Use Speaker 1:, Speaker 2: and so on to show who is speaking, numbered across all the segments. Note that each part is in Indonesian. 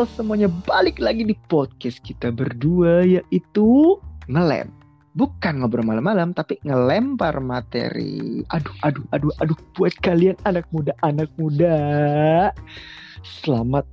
Speaker 1: Halo semuanya, balik lagi di podcast kita berdua yaitu ngelem. Bukan ngobrol malam-malam, tapi ngelempar materi. Aduh, aduh, aduh, aduh, buat kalian anak muda, anak muda. Selamat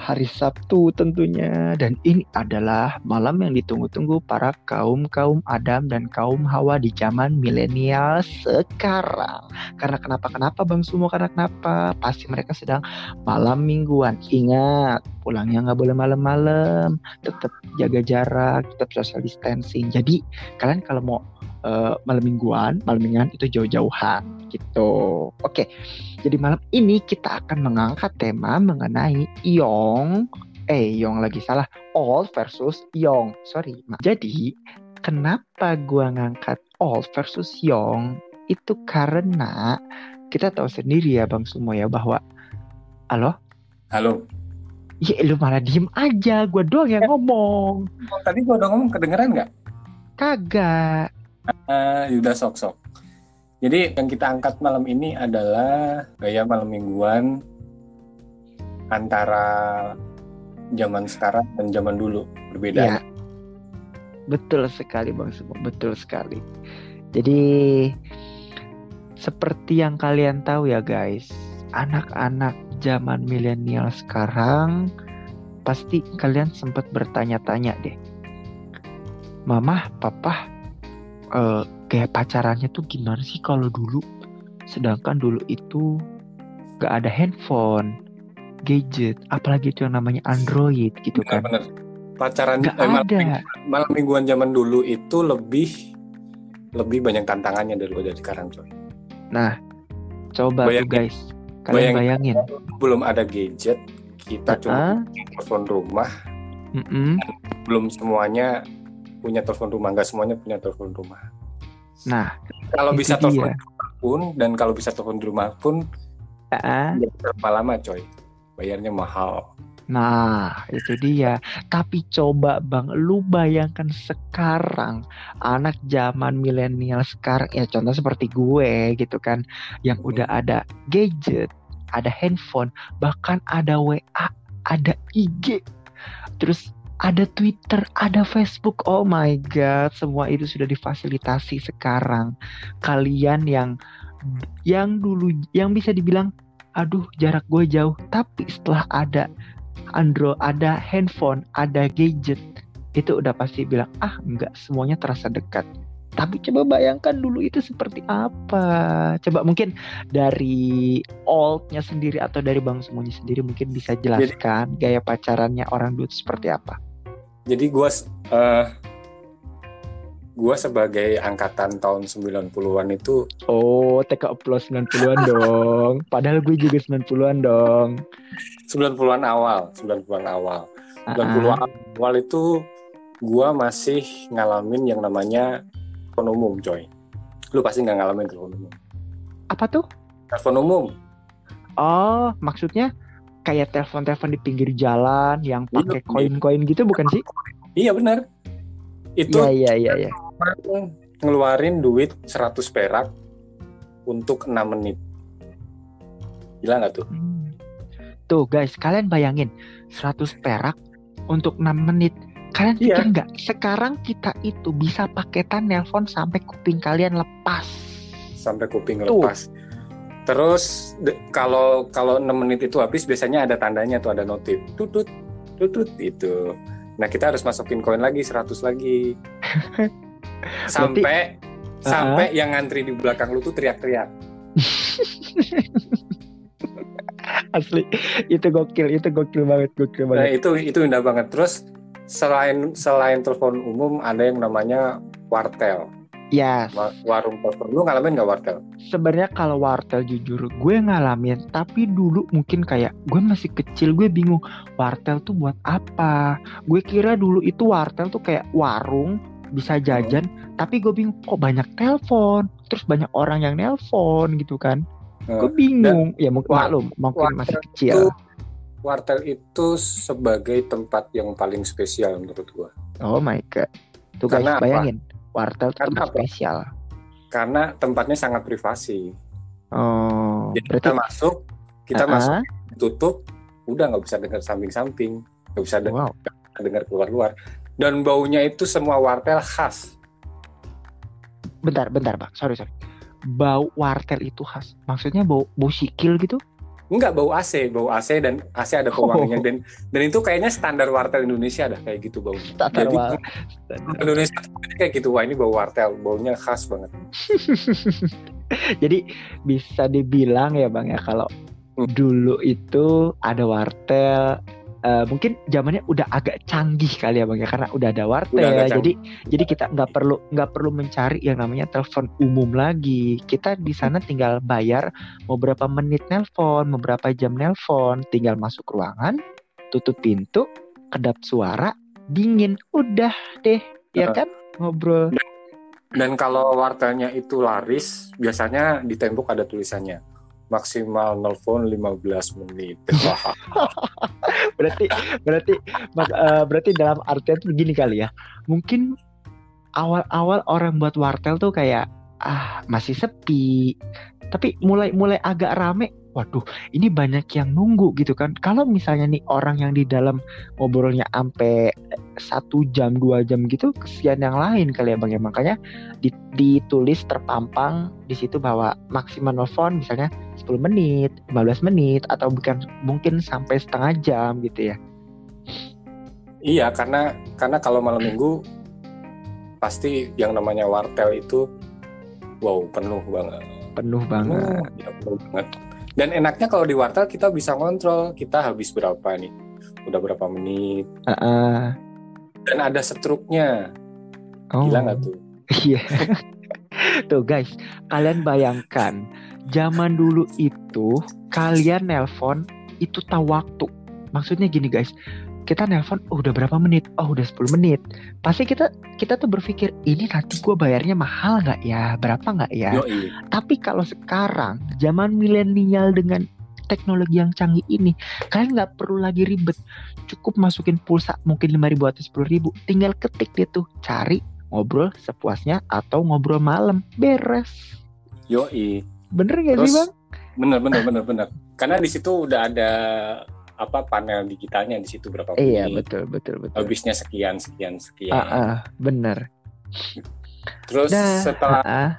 Speaker 1: hari Sabtu tentunya. Dan ini adalah malam yang ditunggu-tunggu para kaum-kaum Adam dan kaum Hawa di zaman milenial sekarang. Karena kenapa-kenapa Bang Sumo, karena kenapa? Pasti mereka sedang malam mingguan. Ingat, pulangnya nggak boleh malam-malam. Tetap jaga jarak, tetap social distancing. Jadi kalian kalau mau uh, malam mingguan, malam mingguan itu jauh-jauhan gitu. Oke. Jadi malam ini kita akan mengangkat tema mengenai Yong eh Yong lagi salah old versus Yong. Sorry. Ma. Jadi kenapa gua ngangkat old versus Yong itu karena kita tahu sendiri ya Bang Sumo ya bahwa halo
Speaker 2: Halo.
Speaker 1: Ya lu malah diem aja, gua doang yang ngomong.
Speaker 2: Tadi gua udah ngomong kedengeran nggak?
Speaker 1: Kagak.
Speaker 2: Uh, udah sok-sok. Jadi yang kita angkat malam ini adalah gaya malam mingguan antara zaman sekarang dan zaman dulu berbeda.
Speaker 1: Ya. Betul sekali Bang betul sekali. Jadi seperti yang kalian tahu ya guys, anak-anak zaman milenial sekarang pasti kalian sempat bertanya-tanya deh. Mama, papa, uh, kayak pacarannya tuh gimana sih kalau dulu? Sedangkan dulu itu gak ada handphone, gadget, apalagi itu yang namanya Android gitu kan.
Speaker 2: Bener. Pacaran
Speaker 1: Gak
Speaker 2: eh, malam,
Speaker 1: ada.
Speaker 2: mingguan, malam mingguan zaman dulu itu lebih lebih banyak tantangannya daripada sekarang coy.
Speaker 1: Nah, coba tuh
Speaker 2: Bayangin.
Speaker 1: guys, kalian bayangin.
Speaker 2: Belum ada gadget, kita cuma punya telepon rumah,
Speaker 1: Mm-mm.
Speaker 2: belum semuanya punya telepon rumah, nggak semuanya punya telepon rumah.
Speaker 1: Nah,
Speaker 2: Kalau bisa
Speaker 1: dia.
Speaker 2: telepon rumah pun dan kalau bisa telepon di rumah pun nggak berapa lama coy, bayarnya mahal.
Speaker 1: nah itu dia. Tapi coba bang, lu bayangkan sekarang anak zaman milenial sekarang ya contoh seperti gue gitu kan, yang
Speaker 2: Hmm.
Speaker 1: udah ada gadget, ada handphone, bahkan ada WA, ada IG, terus ada Twitter, ada Facebook. Oh my god, semua itu sudah difasilitasi sekarang. Kalian yang yang dulu yang bisa dibilang aduh jarak gue jauh, tapi setelah ada Android, ada handphone, ada gadget, itu udah pasti bilang ah nggak semuanya terasa dekat. Tapi coba bayangkan dulu itu seperti apa. Coba mungkin dari oldnya sendiri atau dari bang semuanya sendiri mungkin bisa jelaskan gaya pacarannya orang dulu itu seperti apa.
Speaker 2: Jadi gua eh gua sebagai angkatan tahun 90-an itu
Speaker 1: Oh, TK plus 90-an dong. Padahal gue juga 90-an dong.
Speaker 2: 90-an awal, 90-an awal.
Speaker 1: Ah,
Speaker 2: 90-an awal itu gua masih ngalamin yang namanya telepon umum, coy. Lu pasti nggak ngalamin telepon umum.
Speaker 1: Apa tuh?
Speaker 2: Telepon umum,
Speaker 1: Oh, maksudnya kayak telepon-telepon di pinggir jalan yang pakai
Speaker 2: Iya.
Speaker 1: koin-koin gitu bukan sih?
Speaker 2: iya benar. Itu
Speaker 1: Iya, iya, iya, iya.
Speaker 2: ngeluarin duit 100 perak untuk 6 menit. Gila nggak tuh?
Speaker 1: Hmm. Tuh guys, kalian bayangin 100 perak untuk 6 menit. Kalian
Speaker 2: Iya.
Speaker 1: pikir nggak? Sekarang kita itu bisa paketan nelpon sampai kuping kalian lepas.
Speaker 2: sampai kuping
Speaker 1: Tuh.
Speaker 2: lepas. Terus de- kalau kalau 6 menit itu habis biasanya ada tandanya tuh ada notif tutut tutut itu. Nah, kita harus masukin koin lagi 100 lagi. Sampai sampai yang ngantri di belakang lu tuh teriak-teriak.
Speaker 1: Asli, itu gokil, itu gokil banget, gokil
Speaker 2: Nah,
Speaker 1: banget.
Speaker 2: itu itu indah banget. Terus selain selain telepon umum ada yang namanya wartel. Wa- Warung telepon lu ngalamin nggak wartel?
Speaker 1: Sebenarnya kalau wartel jujur gue ngalamin, tapi dulu mungkin kayak gue masih kecil gue bingung wartel tuh buat apa. Gue kira dulu itu wartel tuh kayak warung bisa jajan, tapi gue bingung kok banyak telepon, terus banyak orang yang nelpon gitu kan.
Speaker 2: Nah,
Speaker 1: gue bingung. ya mungkin maklum, mungkin
Speaker 2: wartel
Speaker 1: masih kecil.
Speaker 2: itu wartel itu sebagai tempat yang paling spesial menurut gua.
Speaker 1: Oh my god. Tuh guys,
Speaker 2: Karena apa?
Speaker 1: Wartel tuh
Speaker 2: Karena
Speaker 1: spesial.
Speaker 2: Karena tempatnya sangat privasi.
Speaker 1: Oh,
Speaker 2: Jadi
Speaker 1: berarti
Speaker 2: kita masuk, kita
Speaker 1: Ah,
Speaker 2: masuk tutup, udah nggak bisa dengar samping-samping, nggak bisa de-
Speaker 1: Wow.
Speaker 2: dengar keluar-luar. Dan baunya itu semua wartel khas.
Speaker 1: Bentar, bentar, Bang. Sorry, sorry. Bau wartel itu khas. Maksudnya bau bau sikil gitu?
Speaker 2: Enggak bau AC, bau AC dan AC ada pewanginya
Speaker 1: Oh.
Speaker 2: dan dan itu kayaknya standar wartel Indonesia dah kayak gitu baunya.
Speaker 1: Standar
Speaker 2: Jadi
Speaker 1: wa-
Speaker 2: Indonesia kayak gitu, wah ini bau wartel, baunya khas banget.
Speaker 1: Jadi bisa dibilang ya Bang ya kalau
Speaker 2: Hmm.
Speaker 1: dulu itu ada wartel eh, mungkin zamannya udah agak canggih kali ya Bang ya karena udah ada wartel
Speaker 2: Udah agak
Speaker 1: jadi jadi kita nggak perlu nggak perlu mencari yang namanya telepon umum lagi. Kita di sana tinggal bayar mau berapa menit nelpon mau berapa jam nelpon. Tinggal masuk ruangan tutup pintu kedap suara dingin. Udah deh ya
Speaker 2: Heeh.
Speaker 1: kan? Ngobrol.
Speaker 2: Dan kalau wartelnya itu laris, biasanya di tembok ada tulisannya maksimal nelfon 15 menit.
Speaker 1: Berarti berarti eh, berarti dalam artian begini kali ya. Mungkin awal-awal orang buat wartel tuh kayak ah masih sepi. Tapi mulai mulai agak rame waduh ini banyak yang nunggu gitu kan kalau misalnya nih orang yang di dalam ngobrolnya ampe satu jam dua jam gitu kesian yang lain kali ya bang ya makanya di- ditulis terpampang di situ bahwa maksimal nelfon misalnya 10 menit 15 menit atau bukan mungkin sampai setengah jam gitu ya
Speaker 2: iya, karena karena kalau malam minggu pasti yang namanya wartel itu wow penuh banget.
Speaker 1: penuh banget
Speaker 2: Penuh, ya, penuh banget. Dan enaknya kalau di wartel kita bisa kontrol kita habis berapa nih, udah berapa menit.
Speaker 1: Heeh.
Speaker 2: Dan ada struknya,
Speaker 1: oh.
Speaker 2: gila nggak tuh?
Speaker 1: Iya. Tuh guys, kalian bayangkan zaman dulu itu kalian nelpon itu tahu waktu. Maksudnya gini guys, kita nelpon oh, udah berapa menit? Oh udah 10 menit. Pasti kita kita tuh berpikir ini nanti gue bayarnya mahal nggak ya? Berapa nggak ya?
Speaker 2: Yoi.
Speaker 1: Tapi kalau sekarang zaman milenial dengan teknologi yang canggih ini, kalian nggak perlu lagi ribet. Cukup masukin pulsa mungkin 5000 atau 10000 tinggal ketik dia tuh cari ngobrol sepuasnya atau ngobrol malam beres.
Speaker 2: Yoi.
Speaker 1: Bener gak sih
Speaker 2: Terus
Speaker 1: bang?
Speaker 2: bener bener bener bener. Karena di situ udah ada apa panel digitalnya di situ berapa
Speaker 1: Iya betul betul betul.
Speaker 2: Habisnya sekian sekian sekian.
Speaker 1: Ah, ah, bener.
Speaker 2: Terus
Speaker 1: Dah.
Speaker 2: setelah
Speaker 1: Ah,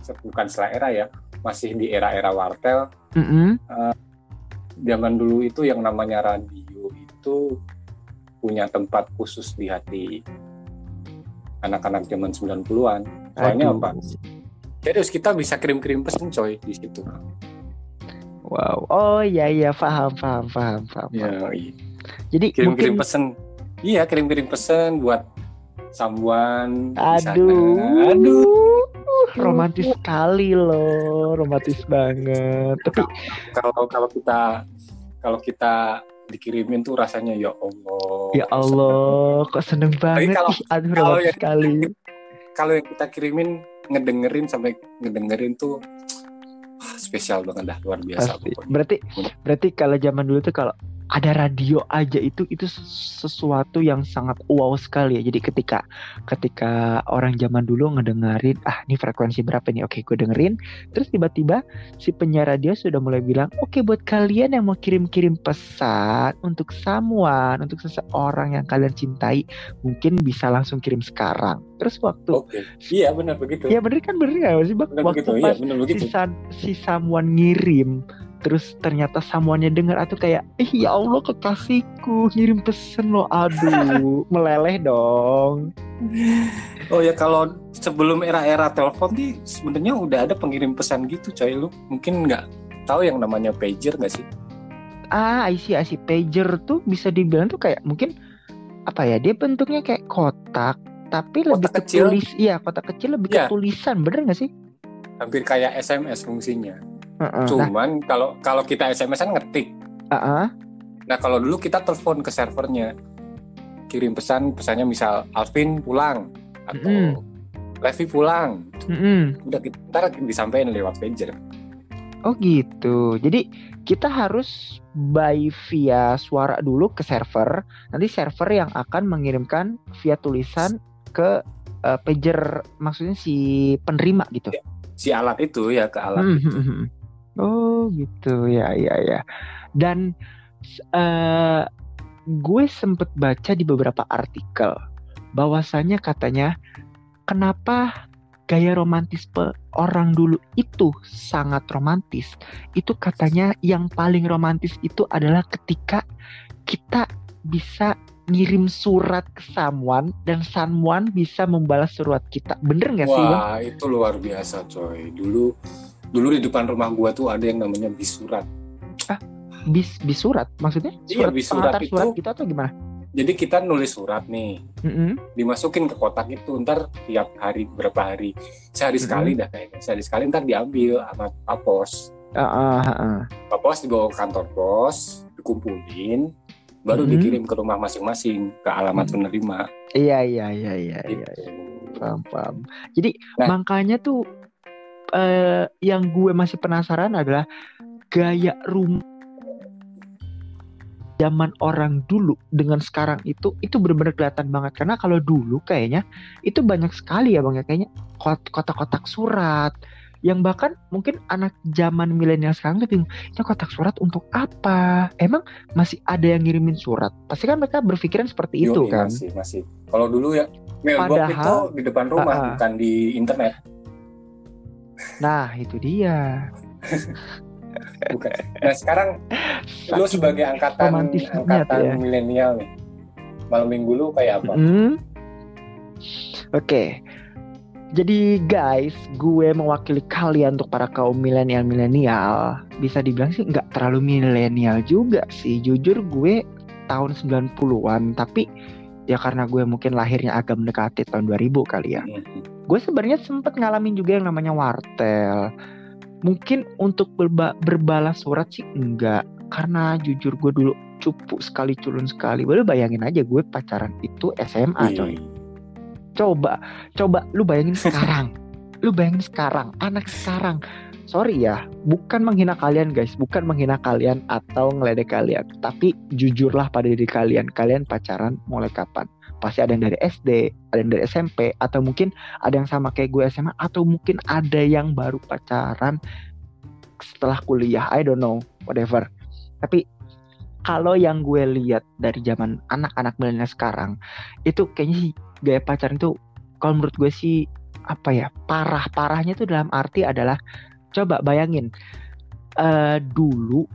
Speaker 2: se- bukan setelah era ya, masih di era-era wartel.
Speaker 1: mm-mm.
Speaker 2: Zaman dulu itu yang namanya radio itu punya tempat khusus di hati anak-anak zaman 90-an. Soalnya
Speaker 1: Aduh.
Speaker 2: apa? Serius kita bisa kirim-kirim pesen coy di situ.
Speaker 1: Wow. Oh iya iya paham paham paham paham.
Speaker 2: Ya, iya.
Speaker 1: Jadi
Speaker 2: kirim-kirim
Speaker 1: mungkin
Speaker 2: pesen. Iya, kirim-kirim pesen buat someone di sana.
Speaker 1: aduh
Speaker 2: Aduh.
Speaker 1: romantis sekali loh romantis banget tapi
Speaker 2: Kalau kalau kita kalau kita dikirimin tuh rasanya ya Allah.
Speaker 1: ya Allah kok seneng banget
Speaker 2: kalau-
Speaker 1: Ih, aduh
Speaker 2: kalau
Speaker 1: romantis
Speaker 2: yang-
Speaker 1: sekali
Speaker 2: Kalau yang kita kirimin ngedengerin sampai ngedengerin tuh spesial banget dah luar biasa
Speaker 1: pasti. berarti berarti kalau zaman dulu tuh kalau ada radio aja itu itu sesuatu yang sangat wow sekali ya. Jadi ketika ketika orang zaman dulu ngedengerin ah ini frekuensi berapa nih? Oke, gue dengerin. Terus tiba-tiba si penyiar radio sudah mulai bilang, "Oke, buat kalian yang mau kirim-kirim pesan untuk someone, untuk seseorang yang kalian cintai, mungkin bisa langsung kirim sekarang." Terus waktu
Speaker 2: Oke. Iya benar begitu.
Speaker 1: Ya bener kan bener gak sih Bang?
Speaker 2: benar
Speaker 1: Waktu
Speaker 2: begitu. Iya
Speaker 1: pas
Speaker 2: benar
Speaker 1: si,
Speaker 2: begitu.
Speaker 1: san- si someone ngirim terus ternyata someone-nya dengar atau kayak ih ya Allah kekasihku ngirim pesen lo aduh meleleh dong
Speaker 2: Oh ya kalau sebelum era-era telepon sih sebenarnya udah ada pengirim pesan gitu coy lu mungkin nggak tahu yang namanya pager nggak sih?
Speaker 1: ah I see, I see. pager tuh bisa dibilang tuh kayak mungkin apa ya dia bentuknya kayak kotak tapi lebih
Speaker 2: Kotak
Speaker 1: ke
Speaker 2: kecil.
Speaker 1: tulis iya kotak kecil lebih
Speaker 2: Iya.
Speaker 1: ke tulisan bener nggak sih
Speaker 2: hampir kayak SMS fungsinya.
Speaker 1: Nah
Speaker 2: Cuman kalau kalau kita SMS kan ngetik.
Speaker 1: heeh.
Speaker 2: Nah kalau dulu kita telepon ke servernya, kirim pesan, pesannya misal Alvin pulang atau
Speaker 1: Mm-mm.
Speaker 2: Levi pulang.
Speaker 1: Mm-mm.
Speaker 2: Udah kita ntar disampaikan lewat pager.
Speaker 1: Oh gitu. Jadi kita harus by via suara dulu ke server. Nanti server yang akan mengirimkan via tulisan ke eh, pager maksudnya si penerima gitu.
Speaker 2: Si alat itu ya ke alat
Speaker 1: Hmm,
Speaker 2: itu.
Speaker 1: Oh gitu ya ya ya. Dan eh, gue sempet baca di beberapa artikel bahwasanya katanya kenapa gaya romantisme orang dulu itu sangat romantis. Itu katanya yang paling romantis itu adalah ketika kita bisa ngirim surat ke someone dan someone bisa membalas surat kita. Bener nggak sih?
Speaker 2: Wah itu luar biasa coy. Dulu dulu di depan rumah gua tuh ada yang namanya bisurat.
Speaker 1: Bis bisurat maksudnya?
Speaker 2: Iya,
Speaker 1: Surat
Speaker 2: bisurat
Speaker 1: pengantar surat
Speaker 2: itu-
Speaker 1: gitu atau gimana?
Speaker 2: Jadi kita nulis surat nih,
Speaker 1: Mm-mm.
Speaker 2: dimasukin ke kotak itu ntar tiap hari berapa hari sehari
Speaker 1: Mhm.
Speaker 2: sekali dah kayaknya sehari sekali ntar diambil sama pak pos
Speaker 1: Ah, ah, ah, ah.
Speaker 2: pak pos dibawa ke kantor pos dikumpulin baru
Speaker 1: Mhm.
Speaker 2: dikirim ke rumah masing-masing ke alamat
Speaker 1: Mhm.
Speaker 2: penerima
Speaker 1: Iya iya iya iya iya.
Speaker 2: gitu.
Speaker 1: Paham paham. Jadi
Speaker 2: Nah.
Speaker 1: makanya tuh eh, yang gue masih penasaran adalah gaya rumah zaman orang dulu dengan sekarang itu itu benar-benar kelihatan banget. Karena kalau dulu kayaknya itu banyak sekali ya bang ya. Kayaknya kot- kotak-kotak surat yang bahkan mungkin anak zaman milenial sekarang tuh bingung ini kotak surat untuk apa? Emang masih ada yang ngirimin surat? Pasti kan mereka berpikiran seperti itu
Speaker 2: Yoi,
Speaker 1: kan?
Speaker 2: masih masih. Kalau dulu ya mailbox
Speaker 1: Padahal-
Speaker 2: itu di depan rumah
Speaker 1: Ah, ah.
Speaker 2: bukan di internet
Speaker 1: nah itu dia
Speaker 2: bukan nah sekarang lu
Speaker 1: Saking
Speaker 2: sebagai angkatan angkatan
Speaker 1: ya.
Speaker 2: milenial nih malam minggu lu kayak apa
Speaker 1: Mm. Oke. Jadi guys, gue mewakili kalian untuk para kaum milenial-milenial. Bisa dibilang sih nggak terlalu milenial juga sih. Jujur gue tahun 90-an, tapi ya karena gue mungkin lahirnya agak mendekati tahun 2000 kali ya.
Speaker 2: Mhm.
Speaker 1: Gue sebenarnya sempet ngalamin juga yang namanya wartel. Mungkin untuk berba- berbalas surat sih enggak. Karena jujur gue dulu cupu sekali culun sekali. Baru bayangin aja gue pacaran itu SMA coy.
Speaker 2: Wih.
Speaker 1: Coba, coba lu bayangin sekarang. lu bayangin sekarang, anak sekarang. Sorry ya, bukan menghina kalian guys, bukan menghina kalian atau ngeledek kalian. Tapi jujurlah pada diri kalian, kalian pacaran mulai kapan? Pasti ada yang dari SD, ada yang dari SMP, atau mungkin ada yang sama kayak gue SMA, atau mungkin ada yang baru pacaran setelah kuliah. I don't know, whatever. Tapi kalau yang gue lihat dari zaman anak-anak milenial sekarang, itu kayaknya sih gaya pacaran itu kalau menurut gue sih apa ya parah parahnya tuh dalam arti adalah coba bayangin eh dulu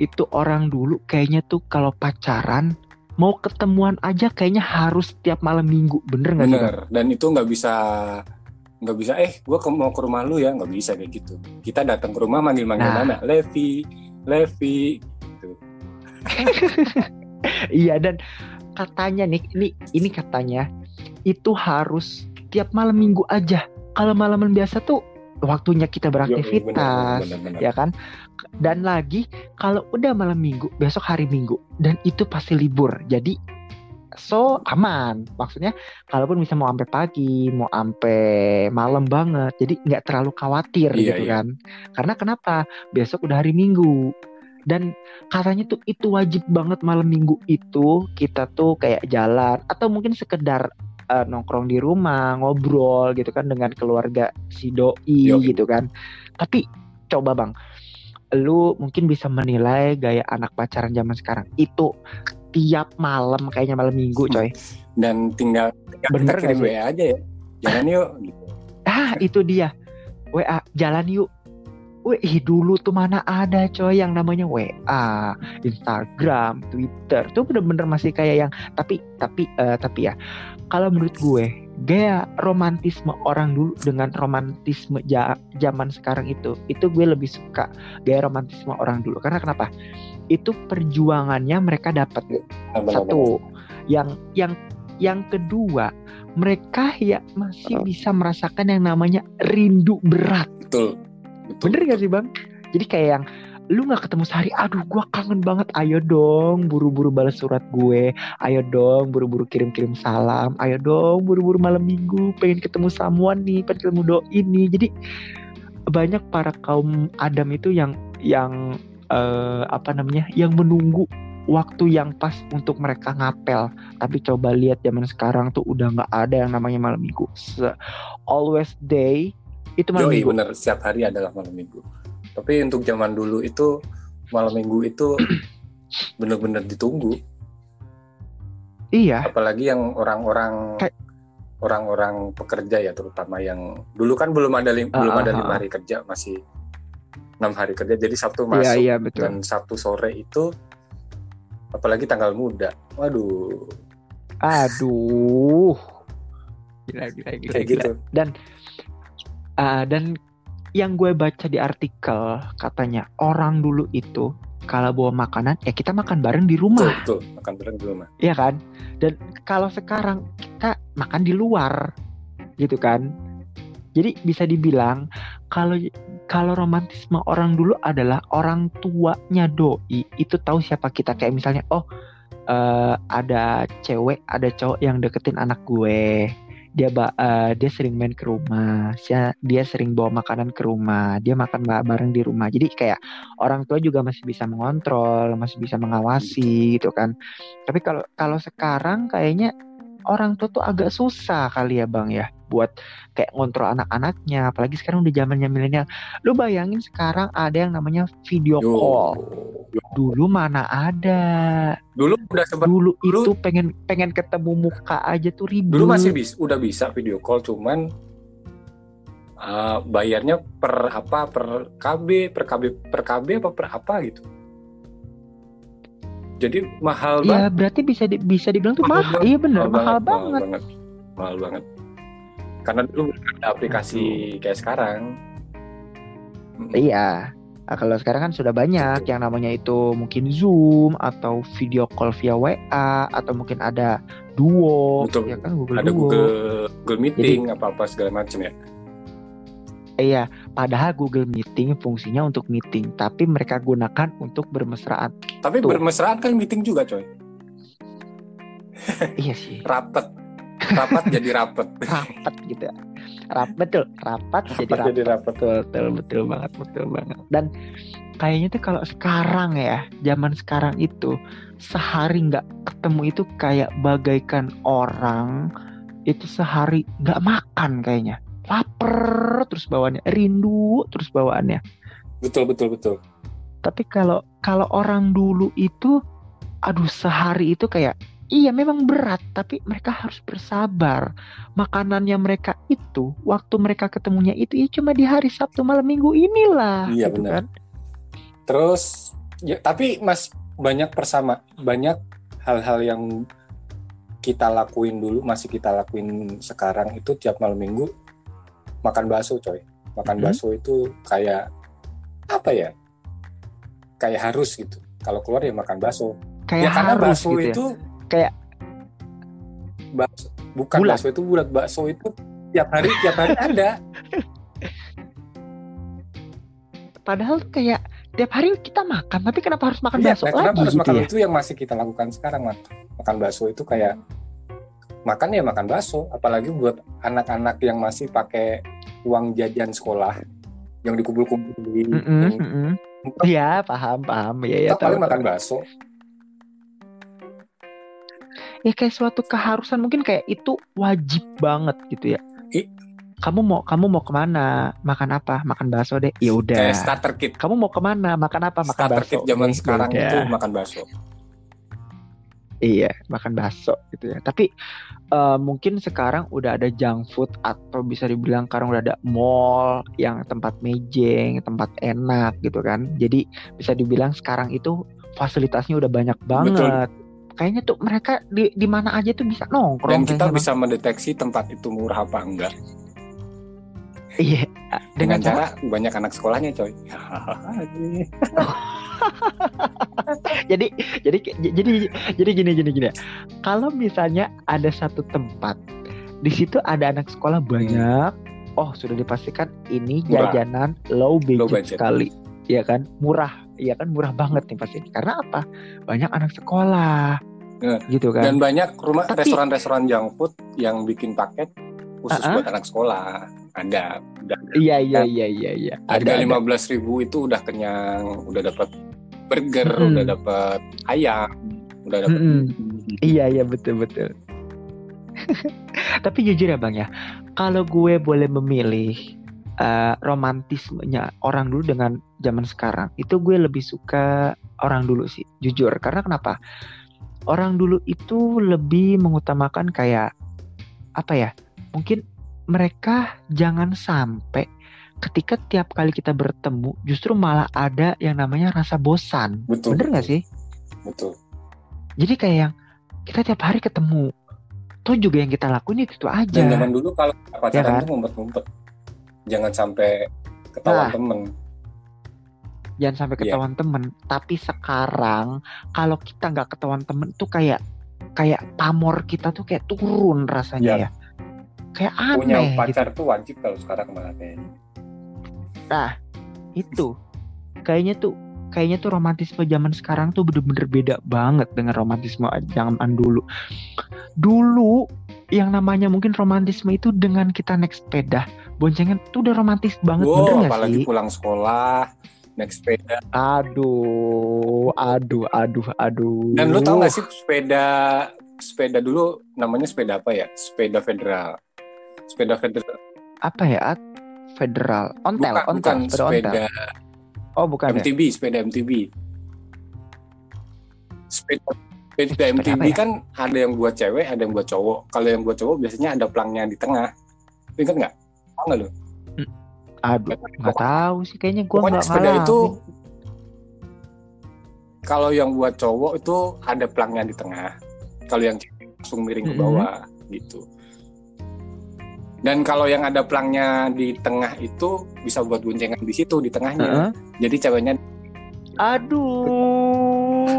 Speaker 1: itu orang dulu kayaknya tuh kalau pacaran mau ketemuan aja kayaknya harus tiap malam minggu. Bener nggak
Speaker 2: bener. Dan itu nggak bisa nggak bisa eh gue mau ke rumah lu ya. Nggak bisa kayak gitu. Kita datang ke rumah manggil manggil
Speaker 1: Nah.
Speaker 2: nama Levi Levi
Speaker 1: iya dan katanya nih ini ini katanya itu harus tiap malam minggu aja. Kalau malaman biasa tuh waktunya kita beraktivitas
Speaker 2: bener, bener, bener.
Speaker 1: ya kan? Dan lagi kalau udah malam minggu besok hari minggu dan itu pasti libur. Jadi so aman. Maksudnya kalaupun bisa mau sampai pagi mau sampai malam banget jadi nggak terlalu khawatir
Speaker 2: Iya,
Speaker 1: gitu
Speaker 2: iya.
Speaker 1: kan? Karena kenapa? Besok udah hari minggu. Dan katanya tuh itu wajib banget malam minggu itu kita tuh kayak jalan atau mungkin sekedar eh, nongkrong di rumah ngobrol gitu kan dengan keluarga si doi
Speaker 2: Yoi.
Speaker 1: gitu kan tapi coba bang lu mungkin bisa menilai gaya anak pacaran zaman sekarang itu tiap malam kayaknya malam minggu coy
Speaker 2: dan tinggal, tinggal
Speaker 1: Bener
Speaker 2: kita kirim? WA aja ya jalan yuk gitu.
Speaker 1: ah itu dia WA jalan yuk Wih dulu tuh mana ada coy yang namanya WA, Instagram, Twitter. Tuh bener-bener masih kayak yang tapi tapi eh, tapi ya kalau menurut gue gaya romantisme orang dulu dengan romantisme ja- zaman sekarang itu itu gue lebih suka gaya romantisme orang dulu. Karena kenapa? Itu perjuangannya mereka dapat
Speaker 2: Bener-bener.
Speaker 1: satu yang yang yang kedua mereka ya masih bisa merasakan yang namanya rindu berat.
Speaker 2: betul
Speaker 1: Bener gak sih bang? Jadi kayak yang lu nggak ketemu sehari, aduh gua kangen banget, ayo dong buru-buru balas surat gue, ayo dong buru-buru kirim-kirim salam, ayo dong buru-buru malam minggu pengen ketemu someone nih, pengen ketemu doi nih. Jadi banyak para kaum Adam itu yang yang eh, apa namanya, yang menunggu waktu yang pas untuk mereka ngapel. Tapi coba lihat zaman sekarang tuh udah nggak ada yang namanya malam minggu. Se- always day itu malam
Speaker 2: Yoi,
Speaker 1: minggu.
Speaker 2: bener setiap hari adalah malam minggu tapi untuk zaman dulu itu malam minggu itu bener-bener ditunggu
Speaker 1: Iya.
Speaker 2: apalagi yang orang-orang
Speaker 1: Kayak-
Speaker 2: orang-orang pekerja ya terutama yang dulu kan belum ada lim- belum
Speaker 1: Ah,
Speaker 2: ada
Speaker 1: ah,
Speaker 2: lima
Speaker 1: ah.
Speaker 2: hari kerja masih enam hari kerja jadi sabtu
Speaker 1: Iya
Speaker 2: masuk
Speaker 1: iya betul.
Speaker 2: dan sabtu sore itu apalagi tanggal muda waduh
Speaker 1: Aduh. Gila gila gila.
Speaker 2: kayak
Speaker 1: gila.
Speaker 2: gitu
Speaker 1: Ah, dan yang gue baca di artikel katanya orang dulu itu kalau bawa makanan ya kita makan bareng di rumah,
Speaker 2: betul makan bareng di rumah.
Speaker 1: Ya kan? Dan kalau sekarang kita makan di luar, gitu kan? Jadi bisa dibilang kalau kalau romantisme orang dulu adalah orang tuanya doi itu tahu siapa kita. Kayak misalnya oh eh, ada cewek ada cowok yang deketin anak gue dia eh, dia sering main ke rumah dia dia sering bawa makanan ke rumah dia makan ba- bareng di rumah. Jadi kayak orang tua juga masih bisa mengontrol masih bisa mengawasi gitu kan. Tapi kalau kalau sekarang kayaknya orang tua tuh agak susah kali ya bang ya buat kayak ngontrol anak-anaknya apalagi sekarang udah zamannya milenial. Lu bayangin sekarang ada yang namanya video
Speaker 2: Yo.
Speaker 1: call. Dulu mana ada?
Speaker 2: Dulu udah sempat
Speaker 1: dulu,
Speaker 2: dulu-
Speaker 1: itu pengen pengen ketemu muka aja tuh ribet.
Speaker 2: Dulu masih bisa udah bisa video call cuman uh, bayarnya per apa per KB per KB per KB apa per apa gitu. Jadi mahal
Speaker 1: ya
Speaker 2: banget.
Speaker 1: berarti bisa di- bisa dibilang tuh
Speaker 2: Mahal
Speaker 1: mahal. Iya bener. mahal,
Speaker 2: mahal
Speaker 1: banget,
Speaker 2: banget. Mahal banget karena dulu ada aplikasi kayak sekarang.
Speaker 1: Iya. Nah, kalau sekarang kan sudah banyak yang namanya itu mungkin Zoom atau video call via WA atau mungkin ada Duo
Speaker 2: Betul.
Speaker 1: ya kan Google
Speaker 2: ada
Speaker 1: Duo.
Speaker 2: Google Google Meeting apa apa segala macam ya.
Speaker 1: Iya padahal Google Meeting fungsinya untuk meeting tapi mereka gunakan untuk bermesraan.
Speaker 2: Tapi
Speaker 1: Tuh.
Speaker 2: bermesraan kan meeting juga coy.
Speaker 1: Iya sih.
Speaker 2: Rapet rapat jadi rapet
Speaker 1: rapat gitu. Ya. Rap, betul. Rapat jadi
Speaker 2: Rapat
Speaker 1: rapat.
Speaker 2: jadi rapat.
Speaker 1: betul betul betul banget betul banget. Dan kayaknya tuh kalau sekarang ya zaman sekarang itu sehari nggak ketemu itu kayak bagaikan orang itu sehari nggak makan kayaknya. Lapar terus bawaannya rindu terus bawaannya.
Speaker 2: Betul betul betul.
Speaker 1: Tapi kalau kalau orang dulu itu aduh sehari itu kayak iya memang berat tapi mereka harus bersabar makanannya mereka itu waktu mereka ketemunya itu ya cuma di hari Sabtu malam Minggu inilah
Speaker 2: Iya,
Speaker 1: gitu
Speaker 2: benar.
Speaker 1: kan
Speaker 2: Terus ya tapi Mas banyak persama banyak hal-hal yang kita lakuin dulu masih kita lakuin sekarang itu tiap malam minggu makan bakso coy. Makan
Speaker 1: Hmm.
Speaker 2: bakso itu kayak apa ya? Kayak harus gitu. Kalau keluar ya makan bakso.
Speaker 1: kayak
Speaker 2: ya karena
Speaker 1: harus
Speaker 2: bakso
Speaker 1: gitu ya
Speaker 2: itu
Speaker 1: Kayak-
Speaker 2: bakso bukan
Speaker 1: Bulat.
Speaker 2: bakso itu bulat bakso itu tiap hari tiap hari ada.
Speaker 1: padahal tuh kayak tiap hari kita makan tapi kenapa harus makan
Speaker 2: Iya,
Speaker 1: bakso
Speaker 2: nah, kenapa
Speaker 1: lagi
Speaker 2: harus
Speaker 1: gitu
Speaker 2: makan
Speaker 1: ya
Speaker 2: itu yang masih kita lakukan sekarang, Mat. Makan bakso itu kayak makan ya makan bakso, apalagi buat anak-anak yang masih pakai uang jajan sekolah yang dikumpul-kumpulin.
Speaker 1: Mm-mm,
Speaker 2: yang
Speaker 1: mm-mm. Iya paham paham ya ya
Speaker 2: kita
Speaker 1: tahu,
Speaker 2: paling makan
Speaker 1: tahu.
Speaker 2: bakso.
Speaker 1: Ya kayak suatu keharusan. Mungkin kayak itu wajib banget gitu ya.
Speaker 2: I-
Speaker 1: kamu mau kamu mau ke mana? Makan apa? Makan bakso deh. Ya udah.
Speaker 2: Starter kit.
Speaker 1: kamu mau ke mana? Makan apa? Makan
Speaker 2: Starter
Speaker 1: bakso.
Speaker 2: kit zaman
Speaker 1: Oke,
Speaker 2: sekarang
Speaker 1: yaudah.
Speaker 2: itu makan bakso.
Speaker 1: iya makan bakso gitu ya. Tapi eh, mungkin sekarang udah ada junk food atau bisa dibilang sekarang udah ada mall yang tempat mejeng tempat enak gitu kan. Jadi bisa dibilang sekarang itu fasilitasnya udah banyak banget kayaknya tuh mereka di di mana aja tuh bisa nongkrong
Speaker 2: Dan kita bisa mendeteksi tempat itu murah apa enggak
Speaker 1: iya
Speaker 2: dengan
Speaker 1: dengan cara
Speaker 2: cara banyak anak sekolahnya, coy.
Speaker 1: jadi jadi jadi jadi gini gini gini kalau misalnya ada satu tempat di situ ada anak sekolah banyak. Oh, sudah dipastikan ini
Speaker 2: Murah.
Speaker 1: jajanan low budget,
Speaker 2: Low budget.
Speaker 1: sekali. Ya kan? Murah. Ya kan murah banget nih pasti. Karena apa? Banyak anak sekolah.
Speaker 2: Ya.
Speaker 1: Gitu kan.
Speaker 2: Dan banyak rumah
Speaker 1: Tapi-
Speaker 2: restoran-restoran junk food yang bikin paket khusus
Speaker 1: Ah-ah.
Speaker 2: buat anak sekolah. Ada. Udah
Speaker 1: Iya iya iya iya iya.
Speaker 2: harga
Speaker 1: Ada,
Speaker 2: lima
Speaker 1: ada.
Speaker 2: belas ribu itu udah kenyang, udah dapat burger,
Speaker 1: Mm-mm.
Speaker 2: udah dapat ayam, udah dapat.
Speaker 1: Mm-mm. Iya iya betul betul. Tapi jujur ya bang ya, kalau gue boleh memilih eh, romantismenya orang dulu dengan zaman sekarang, itu gue lebih suka orang dulu sih, jujur. Karena kenapa? Orang dulu itu lebih mengutamakan kayak apa ya? Mungkin mereka jangan sampai ketika tiap kali kita bertemu justru malah ada yang namanya rasa bosan.
Speaker 2: Betul.
Speaker 1: Bener nggak sih?
Speaker 2: Betul.
Speaker 1: Jadi kayak yang kita tiap hari ketemu. Tuh juga yang kita lakuin itu, itu aja.
Speaker 2: Dan zaman dulu kalau pacaran
Speaker 1: Ya kan?
Speaker 2: tuh ngumpet-ngumpet. Jangan sampai ketahuan
Speaker 1: Nah.
Speaker 2: temen.
Speaker 1: Jangan sampai
Speaker 2: Iya.
Speaker 1: ketahuan temen. Tapi sekarang kalau kita nggak ketahuan temen tuh kayak kayak pamor kita tuh kayak turun rasanya
Speaker 2: Iya.
Speaker 1: ya. Kayak
Speaker 2: Punya
Speaker 1: aneh gitu.
Speaker 2: pacar tuh wajib kalau sekarang malah kayaknya.
Speaker 1: Itu kayaknya tuh kayaknya tuh romantisme zaman sekarang tuh bener-bener beda banget dengan romantisme zaman dulu. Dulu yang namanya mungkin romantisme itu dengan kita naik sepeda, boncengan tuh udah romantis banget, bener
Speaker 2: Wow,
Speaker 1: nggak
Speaker 2: apalagi
Speaker 1: sih?
Speaker 2: pulang sekolah, naik sepeda.
Speaker 1: Aduh, aduh, aduh, aduh.
Speaker 2: Dan lu tau gak sih sepeda sepeda dulu namanya sepeda apa ya? Sepeda federal. Sepeda federal.
Speaker 1: apa ya? Federal, ontel,
Speaker 2: bukan,
Speaker 1: ontel,
Speaker 2: bukan
Speaker 1: sepeda ontel.
Speaker 2: sepeda
Speaker 1: Oh, bukan ya?
Speaker 2: MTB, sepeda MTB. Sepeda sepeda
Speaker 1: Sepeda
Speaker 2: MTB
Speaker 1: ya?
Speaker 2: kan ada yang buat cewek, ada yang buat cowok. Kalau yang buat cowok biasanya ada pelangnya di tengah. Ingat nggak? Tahu nggak lu?
Speaker 1: Aduh, nggak tahu sih. Kayaknya gue nggak
Speaker 2: sepeda
Speaker 1: ngalamin.
Speaker 2: itu kalau yang buat cowok itu ada pelangnya di tengah. Kalau yang langsung miring ke
Speaker 1: Mm-mm.
Speaker 2: bawah gitu. Dan kalau yang ada pelangnya di tengah itu bisa buat boncengan di situ di tengahnya.
Speaker 1: Heeh.
Speaker 2: Jadi ceweknya
Speaker 1: Aduh,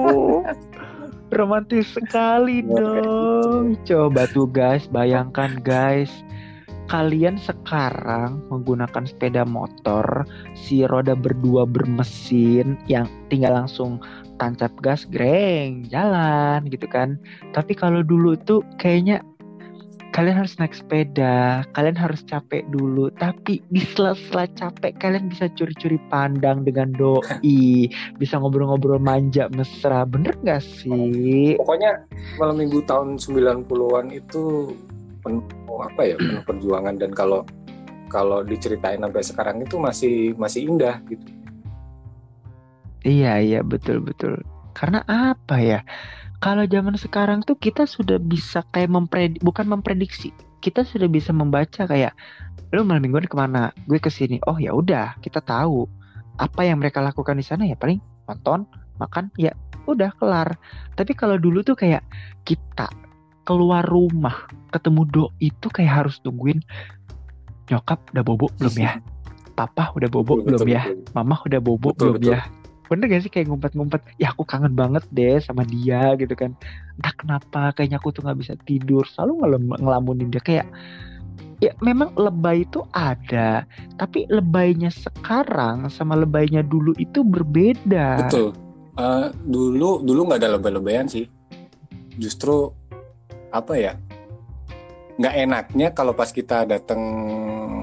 Speaker 1: romantis sekali dong. Coba tuh guys, bayangkan guys, kalian sekarang menggunakan sepeda motor, si roda berdua bermesin yang tinggal langsung tancap gas, greng, jalan gitu kan. Tapi kalau dulu tuh kayaknya kalian harus naik sepeda, kalian harus capek dulu. Tapi di sela-sela capek kalian bisa curi-curi pandang dengan doi, bisa ngobrol-ngobrol manja mesra. Bener gak sih?
Speaker 2: pokoknya malam minggu tahun 90-an itu penuh apa ya penuh perjuangan dan kalau kalau diceritain sampai sekarang itu masih masih indah gitu
Speaker 1: Iya iya betul betul. Karena apa ya? Kalau zaman sekarang tuh kita sudah bisa kayak mempredik bukan memprediksi. Kita sudah bisa membaca kayak lu malam mingguan ke mana? Gue ke sini. Oh ya udah kita tahu apa yang mereka lakukan di sana ya paling nonton, makan, ya udah kelar. Tapi kalau dulu tuh kayak kita keluar rumah ketemu doi itu kayak harus tungguin nyokap udah bobo belum ya? Papa udah bobo belum
Speaker 2: Betul,
Speaker 1: ya?
Speaker 2: betul.
Speaker 1: Mama udah bobo
Speaker 2: Betul,
Speaker 1: belum
Speaker 2: betul.
Speaker 1: ya? Bener gak sih kayak ngumpet-ngumpet Ya aku kangen banget deh sama dia gitu kan Entah kenapa kayaknya aku tuh gak bisa tidur Selalu ngelem- ngelamunin dia kayak Ya memang lebay itu ada Tapi lebaynya sekarang sama lebaynya dulu itu berbeda
Speaker 2: betul Eh, dulu dulu nggak ada lebay-lebayan sih justru apa ya nggak enaknya kalau pas kita datang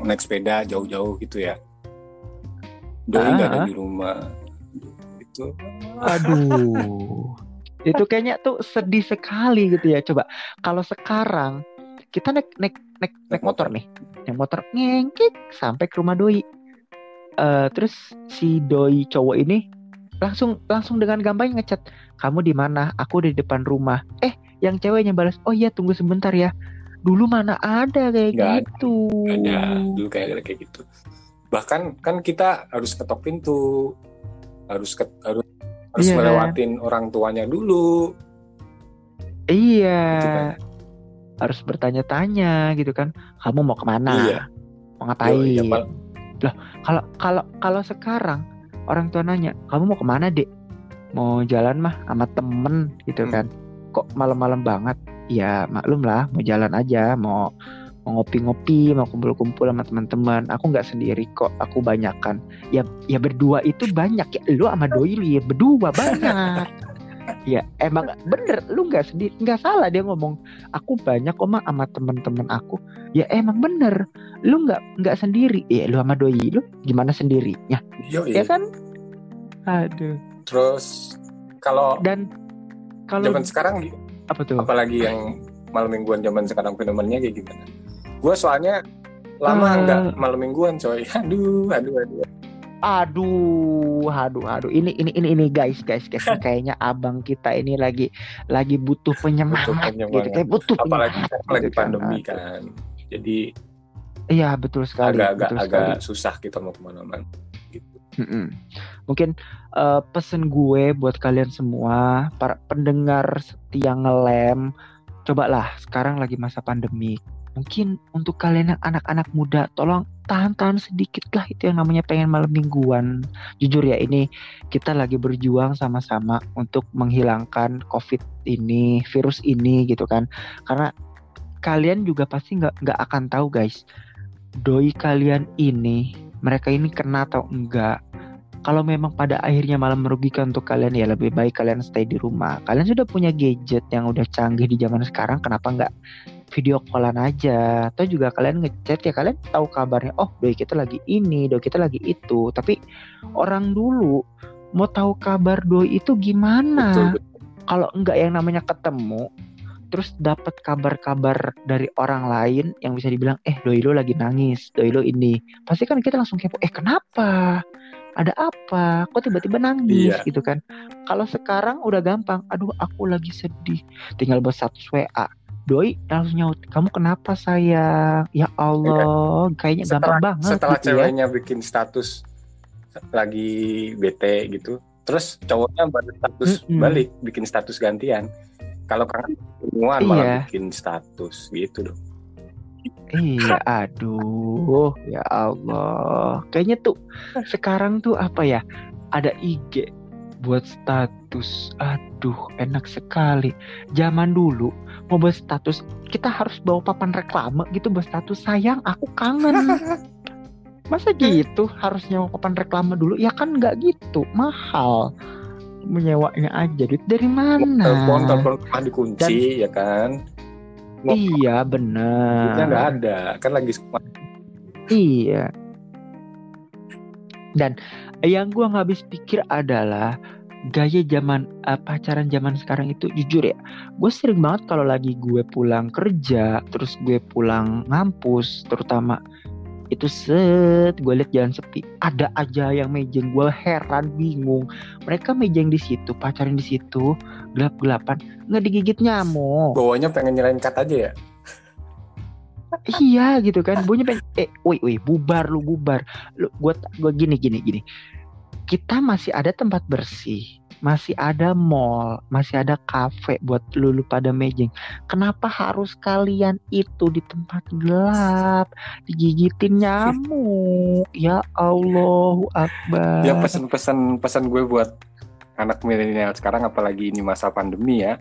Speaker 2: naik sepeda jauh-jauh gitu ya. Doi nggak ada
Speaker 1: Ah.
Speaker 2: di rumah. Itu
Speaker 1: Aduh. Itu kayaknya tuh sedih sekali gitu ya. Coba kalau sekarang Kita naik naik naik, naik motor nih. Naik motor ngengkik sampai ke rumah doi. Eh, Terus si doi cowok ini langsung langsung dengan gampang ngechat kamu di mana? Aku di depan rumah. Eh yang ceweknya balas oh iya tunggu sebentar ya dulu mana ada kayak
Speaker 2: ada,
Speaker 1: gitu
Speaker 2: ada dulu kayak kayak gitu bahkan kan kita harus ketok pintu harus ke, harus harus
Speaker 1: Iya.
Speaker 2: melewatin orang tuanya dulu
Speaker 1: Iya.
Speaker 2: Gitu kan.
Speaker 1: Harus bertanya-tanya gitu kan. Kamu mau ke mana?
Speaker 2: Iya.
Speaker 1: Mau ngapain?
Speaker 2: Yo, iya.
Speaker 1: Loh, kalau kalau kalau sekarang orang tua nanya, kamu mau ke mana dek? Mau jalan mah sama temen gitu
Speaker 2: Hmm.
Speaker 1: kan? Kok malam-malam banget? Ya maklum lah, mau jalan aja, mau mau ngopi-ngopi mau kumpul-kumpul sama teman-teman. Aku nggak sendiri kok aku banyakan. Ya ya berdua itu banyak ya. Lu sama doi lu ya berdua banyak. Ya emang bener lu nggak sendiri nggak salah dia ngomong. Aku banyak kok mah sama teman-teman aku. Ya emang bener. Lu nggak nggak sendiri. Ya lu sama doi lu gimana sendirinya?
Speaker 2: Yo,
Speaker 1: ya kan? Aduh.
Speaker 2: Terus kalau
Speaker 1: dan kalau
Speaker 2: zaman sekarang
Speaker 1: apa tuh
Speaker 2: apalagi yang malam mingguan zaman sekarang fenomennya kayak gimana? Gue soalnya lama
Speaker 1: Eh.
Speaker 2: nggak malam mingguan coy. Aduh, aduh, aduh.
Speaker 1: Aduh, aduh, aduh. Ini ini ini ini guys, guys, guys. Kayaknya abang kita ini lagi lagi butuh penyemangat,
Speaker 2: Butuh
Speaker 1: gitu.
Speaker 2: penyemangat.
Speaker 1: Kayak butuh
Speaker 2: Apalagi
Speaker 1: penyemangat,
Speaker 2: sekarang lagi
Speaker 1: gitu kan.
Speaker 2: pandemi
Speaker 1: Aduh.
Speaker 2: kan. Jadi
Speaker 1: Iya, betul sekali.
Speaker 2: agak-agak
Speaker 1: betul
Speaker 2: agak
Speaker 1: sekali.
Speaker 2: susah kita mau ke mana-mana.
Speaker 1: Mm-mm. Mungkin eh, pesen gue buat kalian semua, para pendengar setia ngelem, cobalah sekarang lagi masa pandemi. Mungkin untuk kalian yang anak-anak muda, tolong tahan-tahan sedikit lah itu yang namanya pengen malam mingguan. Jujur ya ini kita lagi berjuang sama-sama untuk menghilangkan COVID ini, virus ini gitu kan. Karena kalian juga pasti nggak nggak akan tahu guys, doi kalian ini mereka ini kena atau enggak. Kalau memang pada akhirnya malah merugikan untuk kalian ya lebih baik kalian stay di rumah. Kalian sudah punya gadget yang udah canggih di zaman sekarang kenapa enggak video callan aja? Atau juga kalian ngechat ya kalian tahu kabarnya oh doi kita lagi ini doi kita lagi itu. Tapi orang dulu mau tahu kabar doi itu gimana? Kalau enggak yang namanya ketemu terus dapat kabar-kabar dari orang lain yang bisa dibilang eh doi lo lagi nangis doi lo ini. Pasti kan kita langsung kepo eh kenapa? Ada apa? Kok tiba-tiba nangis?
Speaker 2: Iya.
Speaker 1: gitu kan. Kalau sekarang udah gampang aduh aku lagi sedih. Tinggal buat status WA doi langsung nyaut kamu kenapa sayang? Ya Allah kayaknya
Speaker 2: Setelah,
Speaker 1: gampang banget
Speaker 2: setelah
Speaker 1: gitu ya.
Speaker 2: ceweknya bikin status lagi bete gitu, terus cowoknya balik status
Speaker 1: Mm-mm.
Speaker 2: balik bikin status gantian. Kalau kangen malah
Speaker 1: Iya.
Speaker 2: bikin status gitu dong.
Speaker 1: Iya, aduh, ya Allah. Kayaknya tuh sekarang tuh apa ya? Ada IG buat status. Aduh, enak sekali. Zaman dulu mau buat status, kita harus bawa papan reklame gitu buat status. Sayang, aku kangen. Masa gitu harus nyewa papan reklame dulu? Ya kan nggak gitu, mahal. Menyewanya aja duit dari mana?
Speaker 2: Telepon telepon rumah dikunci ya kan. Mau
Speaker 1: Iya,
Speaker 2: duitnya
Speaker 1: bener.
Speaker 2: nggak ada, kan lagi sekolah.
Speaker 1: Iya. Dan yang gua nggak habis pikir adalah gaya zaman eh, pacaran zaman sekarang itu jujur ya, gue sering banget kalau lagi gue pulang kerja, terus gue pulang ngampus, terutama itu set gue liat jalan sepi. Ada aja yang mejeng gue heran bingung. Mereka mejeng di situ pacaran di situ gelap gelapan nggak digigit nyamuk.
Speaker 2: Bawanya pengen nyerahin cut aja ya.
Speaker 1: iya gitu kan. Bunyi pengen eh woi woi bubar lu bubar. Lu gua gua gini gini gini. Kita masih ada tempat bersih masih ada mall masih ada kafe buat lu, lu pada mejeng kenapa harus kalian itu di tempat gelap digigitin nyamuk ya Allahu Akbar
Speaker 2: Ya pesan-pesan pesan gue buat anak milenial sekarang apalagi ini masa pandemi ya.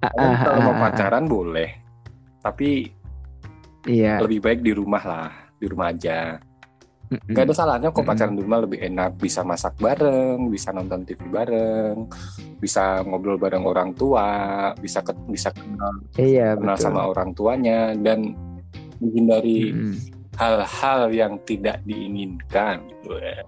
Speaker 1: Ah,
Speaker 2: Kalian
Speaker 1: ah,
Speaker 2: kalau mau
Speaker 1: ah.
Speaker 2: pacaran boleh, tapi
Speaker 1: iya
Speaker 2: lebih baik di rumah lah, di rumah aja. Gak ada salahnya kok pacaran di rumah lebih enak, bisa masak bareng, bisa nonton TV bareng, bisa ngobrol bareng orang tua, bisa ke- bisa kenal,
Speaker 1: iya
Speaker 2: kenal
Speaker 1: betul
Speaker 2: sama orang tuanya dan menghindari
Speaker 1: Mm-mm.
Speaker 2: hal-hal yang tidak diinginkan gitu ya.